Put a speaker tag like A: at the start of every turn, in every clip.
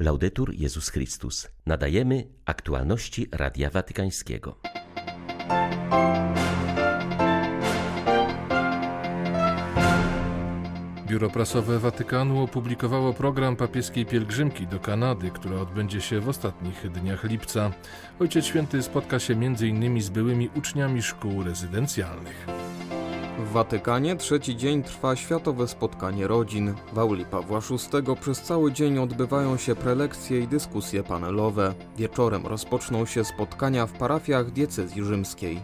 A: Laudetur Jezus Chrystus. Nadajemy aktualności Radia Watykańskiego.
B: Biuro Prasowe Watykanu opublikowało program papieskiej pielgrzymki do Kanady, która odbędzie się w ostatnich dniach lipca. Ojciec Święty spotka się m.in. z byłymi uczniami szkół rezydencjalnych.
C: W Watykanie trzeci dzień trwa Światowe Spotkanie Rodzin. W auli Pawła VI przez cały dzień odbywają się prelekcje i dyskusje panelowe. Wieczorem rozpoczną się spotkania w parafiach diecezji rzymskiej.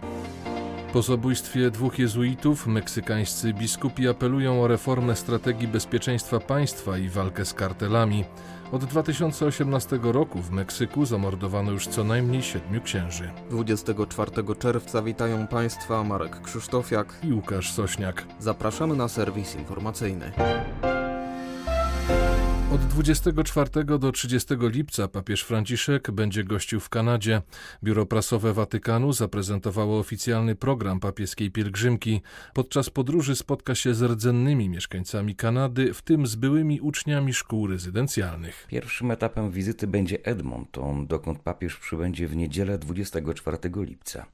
B: Po zabójstwie dwóch jezuitów meksykańscy biskupi apelują o reformę strategii bezpieczeństwa państwa i walkę z kartelami. Od 2018 roku w Meksyku zamordowano już co najmniej siedmiu księży.
C: 24 czerwca witają Państwa Marek Krzysztofiak
B: i Łukasz Sośniak.
C: Zapraszamy na serwis informacyjny.
B: Od 24 do 30 lipca papież Franciszek będzie gościł w Kanadzie. Biuro Prasowe Watykanu zaprezentowało oficjalny program papieskiej pielgrzymki. Podczas podróży spotka się z rdzennymi mieszkańcami Kanady, w tym z byłymi uczniami szkół rezydencjalnych.
D: Pierwszym etapem wizyty będzie Edmonton, dokąd papież przybędzie w niedzielę 24 lipca.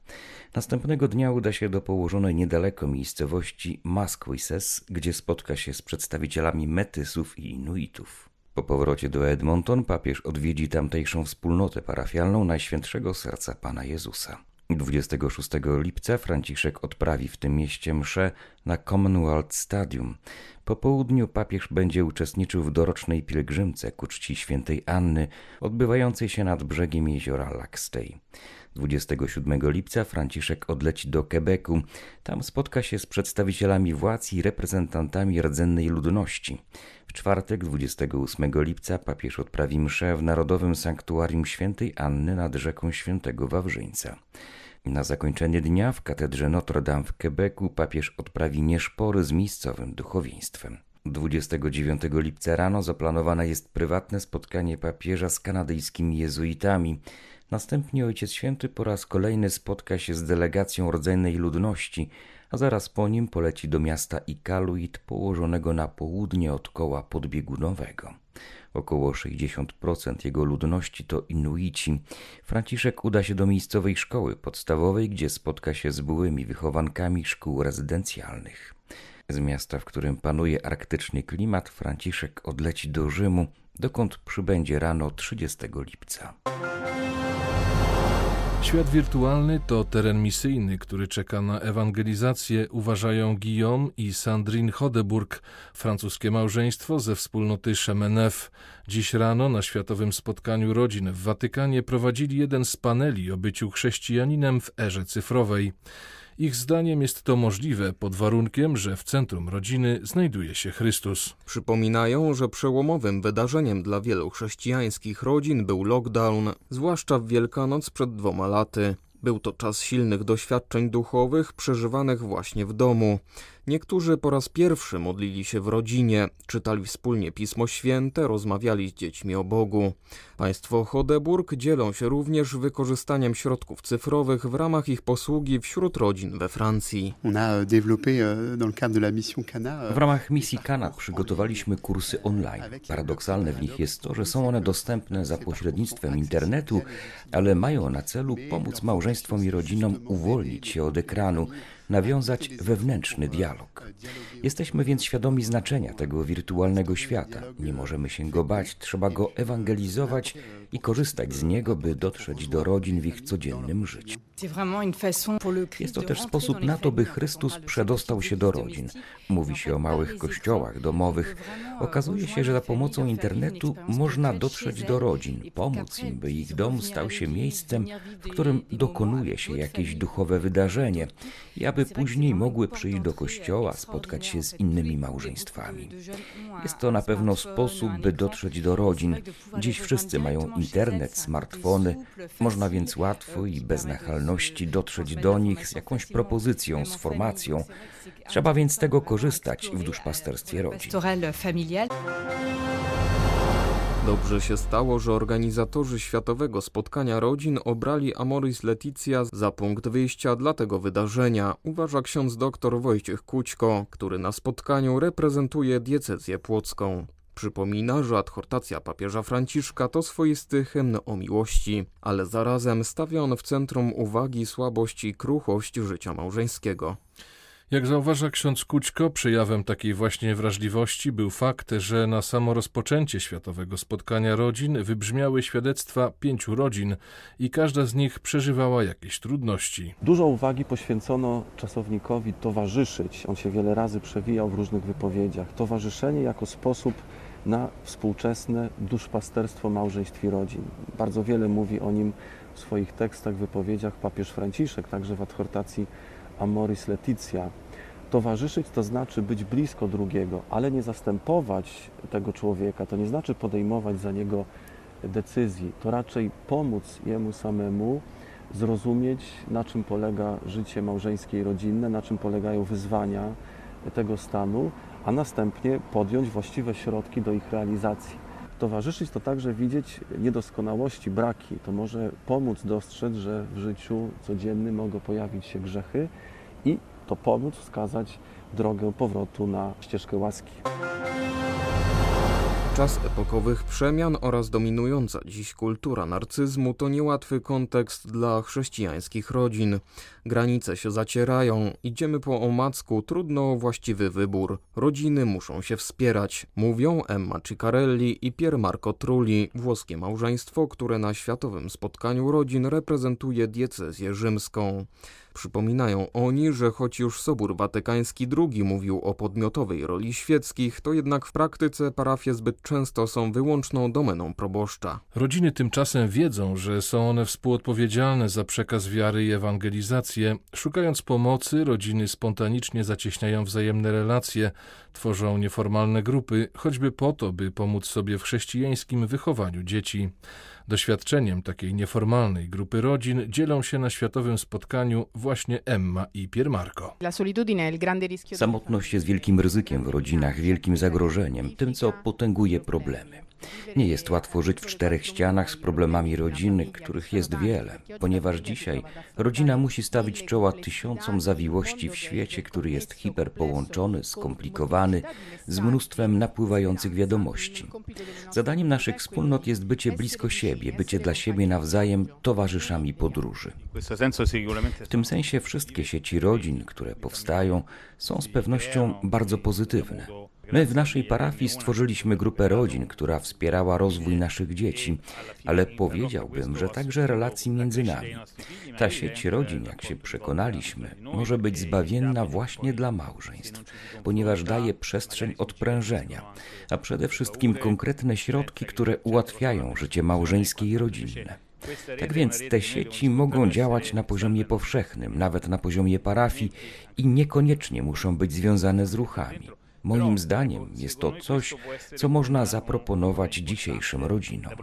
D: Następnego dnia uda się do położonej niedaleko miejscowości Masquisses, gdzie spotka się z przedstawicielami Metysów i Inuitów. Po powrocie do Edmonton papież odwiedzi tamtejszą wspólnotę parafialną Najświętszego Serca Pana Jezusa. 26 lipca Franciszek odprawi w tym mieście mszę na Commonwealth Stadium. Po południu papież będzie uczestniczył w dorocznej pielgrzymce ku czci świętej Anny, odbywającej się nad brzegiem jeziora Lac Stay. 27 lipca Franciszek odleci do Quebecu. Tam spotka się z przedstawicielami władz i reprezentantami rdzennej ludności. W czwartek 28 lipca papież odprawi mszę w Narodowym Sanktuarium Świętej Anny nad rzeką Świętego Wawrzyńca. Na zakończenie dnia w katedrze Notre Dame w Quebecu papież odprawi nieszpory z miejscowym duchowieństwem. 29 lipca rano zaplanowane jest prywatne spotkanie papieża z kanadyjskimi jezuitami. Następnie Ojciec Święty po raz kolejny spotka się z delegacją rdzennej ludności, a zaraz po nim poleci do miasta Iqaluit położonego na południe od koła podbiegunowego. Około 60% jego ludności to Inuici. Franciszek uda się do miejscowej szkoły podstawowej, gdzie spotka się z byłymi wychowankami szkół rezydencjalnych. Z miasta, w którym panuje arktyczny klimat, Franciszek odleci do Rzymu, dokąd przybędzie rano 30 lipca.
B: Świat wirtualny to teren misyjny, który czeka na ewangelizację, uważają Guillaume i Sandrine Hodeburg, francuskie małżeństwo ze wspólnoty Chemenef. Dziś rano na światowym spotkaniu rodzin w Watykanie prowadzili jeden z paneli o byciu chrześcijaninem w erze cyfrowej. Ich zdaniem jest to możliwe pod warunkiem, że w centrum rodziny znajduje się Chrystus.
C: Przypominają, że przełomowym wydarzeniem dla wielu chrześcijańskich rodzin był lockdown, zwłaszcza w Wielkanoc przed dwoma laty. Był to czas silnych doświadczeń duchowych przeżywanych właśnie w domu. Niektórzy po raz pierwszy modlili się w rodzinie, czytali wspólnie Pismo Święte, rozmawiali z dziećmi o Bogu. Państwo Hodeburg dzielą się również wykorzystaniem środków cyfrowych w ramach ich posługi wśród rodzin we Francji.
D: Euh, euh, w ramach misji Kana przygotowaliśmy kursy online. Paradoksalne w nich jest to, że są one dostępne za pośrednictwem internetu, ale mają na celu pomóc małżeństwom i rodzinom uwolnić się od ekranu, nawiązać wewnętrzny dialog. Jesteśmy więc świadomi znaczenia tego wirtualnego świata. Nie możemy się go bać, trzeba go ewangelizować i korzystać z niego, by dotrzeć do rodzin w ich codziennym życiu. Jest to też sposób na to, by Chrystus przedostał się do rodzin. Mówi się o małych kościołach domowych. Okazuje się, że za pomocą internetu można dotrzeć do rodzin, pomóc im, by ich dom stał się miejscem, w którym dokonuje się jakieś duchowe wydarzenie i aby później mogły przyjść do kościoła, spotkać się z innymi małżeństwami. Jest to na pewno sposób, by dotrzeć do rodzin. Dziś wszyscy mają internet, smartfony, można więc łatwo i bez nachalności dotrzeć do nich z jakąś propozycją, z formacją. Trzeba więc z tego korzystać w duszpasterstwie rodzin.
C: Dobrze się stało, że organizatorzy Światowego Spotkania Rodzin obrali Amoris Leticia za punkt wyjścia dla tego wydarzenia, uważa ksiądz dr Wojciech Kućko, który na spotkaniu reprezentuje diecezję płocką. Przypomina, że adhortacja papieża Franciszka to swoisty hymn o miłości, ale zarazem stawia on w centrum uwagi słabość i kruchość życia małżeńskiego.
B: Jak zauważa ksiądz Kućko, przejawem takiej właśnie wrażliwości był fakt, że na samo rozpoczęcie Światowego Spotkania Rodzin wybrzmiały świadectwa pięciu rodzin i każda z nich przeżywała jakieś trudności.
E: Dużo uwagi poświęcono czasownikowi towarzyszyć. On się wiele razy przewijał w różnych wypowiedziach. Towarzyszenie jako sposób na współczesne duszpasterstwo małżeństw i rodzin. Bardzo wiele mówi o nim w swoich tekstach, wypowiedziach papież Franciszek, także w adhortacji Amoris Leticia. Towarzyszyć to znaczy być blisko drugiego, ale nie zastępować tego człowieka, to nie znaczy podejmować za niego decyzji, to raczej pomóc jemu samemu zrozumieć, na czym polega życie małżeńskie i rodzinne, na czym polegają wyzwania tego stanu, a następnie podjąć właściwe środki do ich realizacji. Towarzyszyć to także widzieć niedoskonałości, braki. To może pomóc dostrzec, że w życiu codziennym mogą pojawić się grzechy i to pomóc wskazać drogę powrotu na ścieżkę łaski.
C: Czas epokowych przemian oraz dominująca dziś kultura narcyzmu to niełatwy kontekst dla chrześcijańskich rodzin. Granice się zacierają, idziemy po omacku, trudno o właściwy wybór. Rodziny muszą się wspierać, mówią Emma Ciccarelli i Pier Marco Trulli, włoskie małżeństwo, które na światowym spotkaniu rodzin reprezentuje diecezję rzymską. Przypominają oni, że choć już Sobór Watykański II mówił o podmiotowej roli świeckich, to jednak w praktyce parafie zbyt często są wyłączną domeną proboszcza.
B: Rodziny tymczasem wiedzą, że są one współodpowiedzialne za przekaz wiary i ewangelizację. Szukając pomocy, rodziny spontanicznie zacieśniają wzajemne relacje, tworzą nieformalne grupy, choćby po to, by pomóc sobie w chrześcijańskim wychowaniu dzieci. Doświadczeniem takiej nieformalnej grupy rodzin dzielą się na światowym spotkaniu właśnie Emma i Piermarco.
D: Samotność jest wielkim ryzykiem w rodzinach, wielkim zagrożeniem, tym co potęguje problemy. Nie jest łatwo żyć w czterech ścianach z problemami rodziny, których jest wiele, ponieważ dzisiaj rodzina musi stawić czoła tysiącom zawiłości w świecie, który jest hiperpołączony, skomplikowany, z mnóstwem napływających wiadomości. Zadaniem naszych wspólnot jest bycie blisko siebie, bycie dla siebie nawzajem towarzyszami podróży. W tym sensie wszystkie sieci rodzin, które powstają, są z pewnością bardzo pozytywne. My w naszej parafii stworzyliśmy grupę rodzin, która wspierała rozwój naszych dzieci, ale powiedziałbym, że także relacji między nami. Ta sieć rodzin, jak się przekonaliśmy, może być zbawienna właśnie dla małżeństw, ponieważ daje przestrzeń odprężenia, a przede wszystkim konkretne środki, które ułatwiają życie małżeńskie i rodzinne. Tak więc te sieci mogą działać na poziomie powszechnym, nawet na poziomie parafii i niekoniecznie muszą być związane z ruchami. Moim zdaniem jest to coś, co można zaproponować dzisiejszym rodzinom.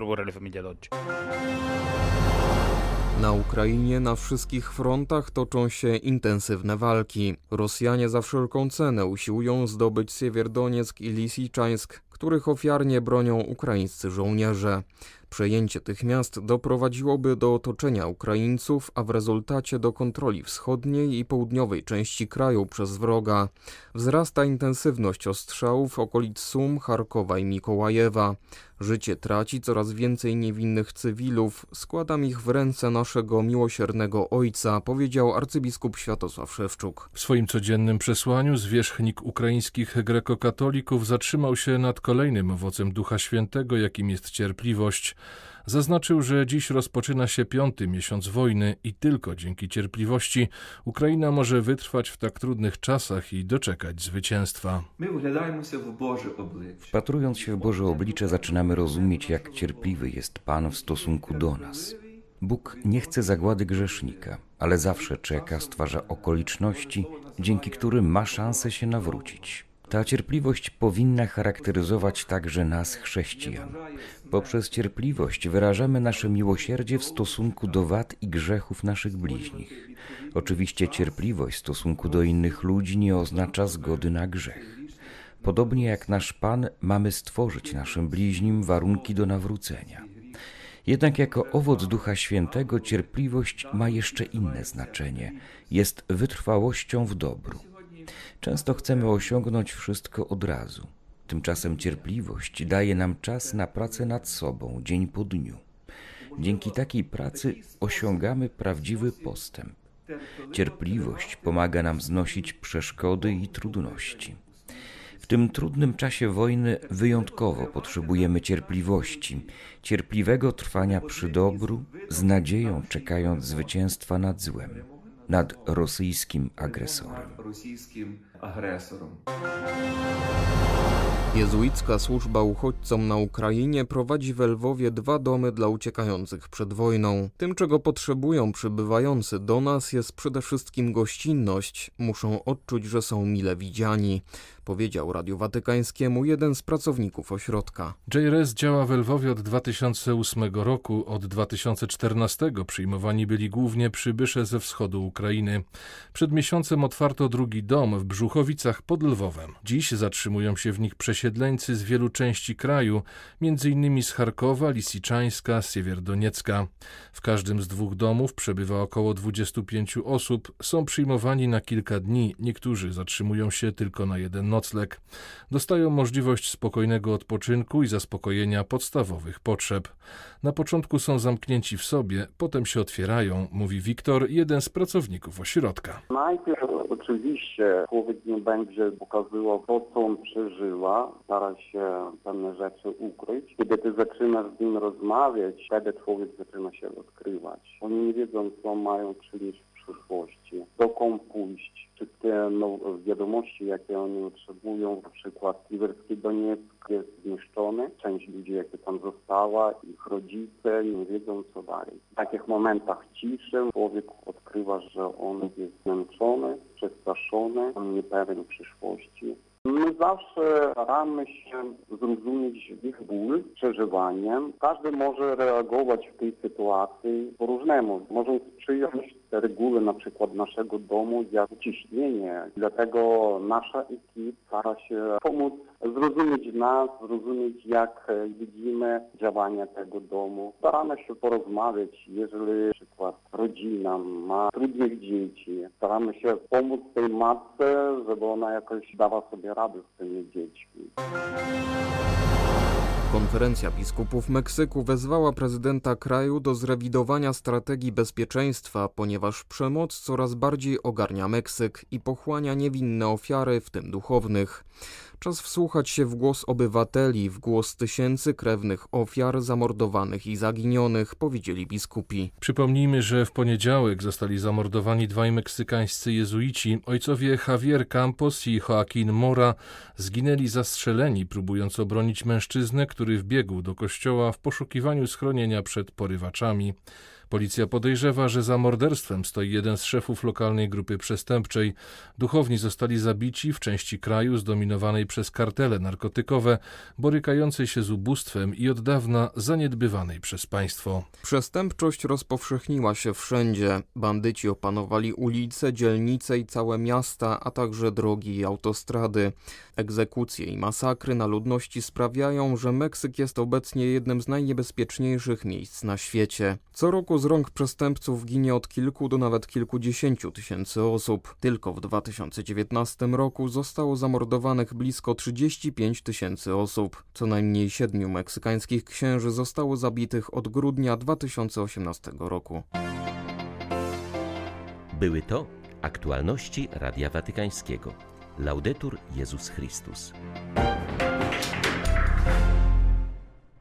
C: Na Ukrainie na wszystkich frontach toczą się intensywne walki. Rosjanie za wszelką cenę usiłują zdobyć Siewierdonieck i Lisiczańsk, których ofiarnie bronią ukraińscy żołnierze. Przejęcie tych miast doprowadziłoby do otoczenia Ukraińców, a w rezultacie do kontroli wschodniej i południowej części kraju przez wroga. Wzrasta intensywność ostrzałów okolic Sum, Charkowa i Mikołajewa. Życie traci coraz więcej niewinnych cywilów. Składam ich w ręce naszego miłosiernego Ojca, powiedział arcybiskup Światosław Szewczuk.
B: W swoim codziennym przesłaniu zwierzchnik ukraińskich grekokatolików zatrzymał się nad kolejnym owocem Ducha Świętego, jakim jest cierpliwość. Zaznaczył, że dziś rozpoczyna się piąty miesiąc wojny i tylko dzięki cierpliwości Ukraina może wytrwać w tak trudnych czasach i doczekać zwycięstwa.
D: Wpatrując się w Boże oblicze, zaczynamy rozumieć, jak cierpliwy jest Pan w stosunku do nas. Bóg nie chce zagłady grzesznika, ale zawsze czeka, stwarza okoliczności, dzięki którym ma szansę się nawrócić. Ta cierpliwość powinna charakteryzować także nas, chrześcijan. Poprzez cierpliwość wyrażamy nasze miłosierdzie w stosunku do wad i grzechów naszych bliźnich. Oczywiście cierpliwość w stosunku do innych ludzi nie oznacza zgody na grzech. Podobnie jak nasz Pan, mamy stworzyć naszym bliźnim warunki do nawrócenia. Jednak jako owoc Ducha Świętego cierpliwość ma jeszcze inne znaczenie jest wytrwałością w dobru. Często chcemy osiągnąć wszystko od razu. Tymczasem cierpliwość daje nam czas na pracę nad sobą dzień po dniu. Dzięki takiej pracy osiągamy prawdziwy postęp. Cierpliwość pomaga nam znosić przeszkody i trudności. W tym trudnym czasie wojny wyjątkowo potrzebujemy cierpliwości, cierpliwego trwania przy dobru, z nadzieją czekając zwycięstwa nad złem, nad rosyjskim agresorem.
C: Jezuicka służba uchodźcom na Ukrainie prowadzi w Lwowie dwa domy dla uciekających przed wojną. Tym, czego potrzebują przybywający do nas, jest przede wszystkim gościnność. Muszą odczuć, że są mile widziani powiedział Radiu Watykańskiemu jeden z pracowników ośrodka.
B: JRS działa w Lwowie od 2008 roku. Od 2014 przyjmowani byli głównie przybysze ze wschodu Ukrainy. Przed miesiącem otwarto drugi dom w Brzuchowicach pod Lwowem. Dziś zatrzymują się w nich przesiedleńcy z wielu części kraju, m.in. z Charkowa, Lisiczańska, Siewierodoniecka. W każdym z dwóch domów przebywa około 25 osób. Są przyjmowani na kilka dni, niektórzy zatrzymują się tylko na jeden noc nocleg, dostają możliwość spokojnego odpoczynku i zaspokojenia podstawowych potrzeb. Na początku są zamknięci w sobie, potem się otwierają, mówi Wiktor, jeden z pracowników ośrodka.
F: Najpierw oczywiście człowiek nie będzie pokazywał co on przeżyła, stara się pewne rzeczy ukryć. Kiedy ty zaczynasz z nim rozmawiać, wtedy człowiek zaczyna się odkrywać. Oni nie wiedzą, co mają przynieść w przyszłości, dokąd pójść wszystkie no, wiadomości, jakie oni otrzymują, na przykład Iwerski Donieck jest zniszczony, część ludzi, jakie tam została, ich rodzice nie wiedzą co dalej. W takich momentach ciszy człowiek odkrywa, że on jest zmęczony, przestraszony, on niepewien przyszłości. My zawsze staramy się zrozumieć ich ból, przeżywanie. Każdy może reagować w tej sytuacji po różnemu. Może przyjąć reguły na przykład naszego domu jak ciśnienie. Dlatego nasza ekipa stara się pomóc zrozumieć nas, zrozumieć jak widzimy działania tego domu. Staramy się porozmawiać, jeżeli przykład rodzina ma trudnych dzieci. Staramy się pomóc tej matce, żeby ona jakoś dała sobie radę z tymi dziećmi.
C: Konferencja biskupów Meksyku wezwała prezydenta kraju do zrewidowania strategii bezpieczeństwa, ponieważ przemoc coraz bardziej ogarnia Meksyk i pochłania niewinne ofiary, w tym duchownych. Czas wsłuchać się w głos obywateli, w głos tysięcy krewnych ofiar zamordowanych i zaginionych, powiedzieli biskupi.
B: Przypomnijmy, że w poniedziałek zostali zamordowani dwaj meksykańscy jezuici. Ojcowie Javier Campos i Joaquin Mora zginęli zastrzeleni, próbując obronić mężczyznę, który wbiegł do kościoła w poszukiwaniu schronienia przed porywaczami. Policja podejrzewa, że za morderstwem stoi jeden z szefów lokalnej grupy przestępczej. Duchowni zostali zabici w części kraju zdominowanej przez kartele narkotykowe, borykającej się z ubóstwem i od dawna zaniedbywanej przez państwo.
C: Przestępczość rozpowszechniła się wszędzie. Bandyci opanowali ulice, dzielnice i całe miasta, a także drogi i autostrady. Egzekucje i masakry na ludności sprawiają, że Meksyk jest obecnie jednym z najniebezpieczniejszych miejsc na świecie. Co roku z rąk przestępców ginie od kilku do nawet kilkudziesięciu tysięcy osób. Tylko w 2019 roku zostało zamordowanych blisko 35 tysięcy osób. Co najmniej siedmiu meksykańskich księży zostało zabitych od grudnia 2018 roku.
A: Były to aktualności Radia Watykańskiego. Laudetur Jezus Chrystus.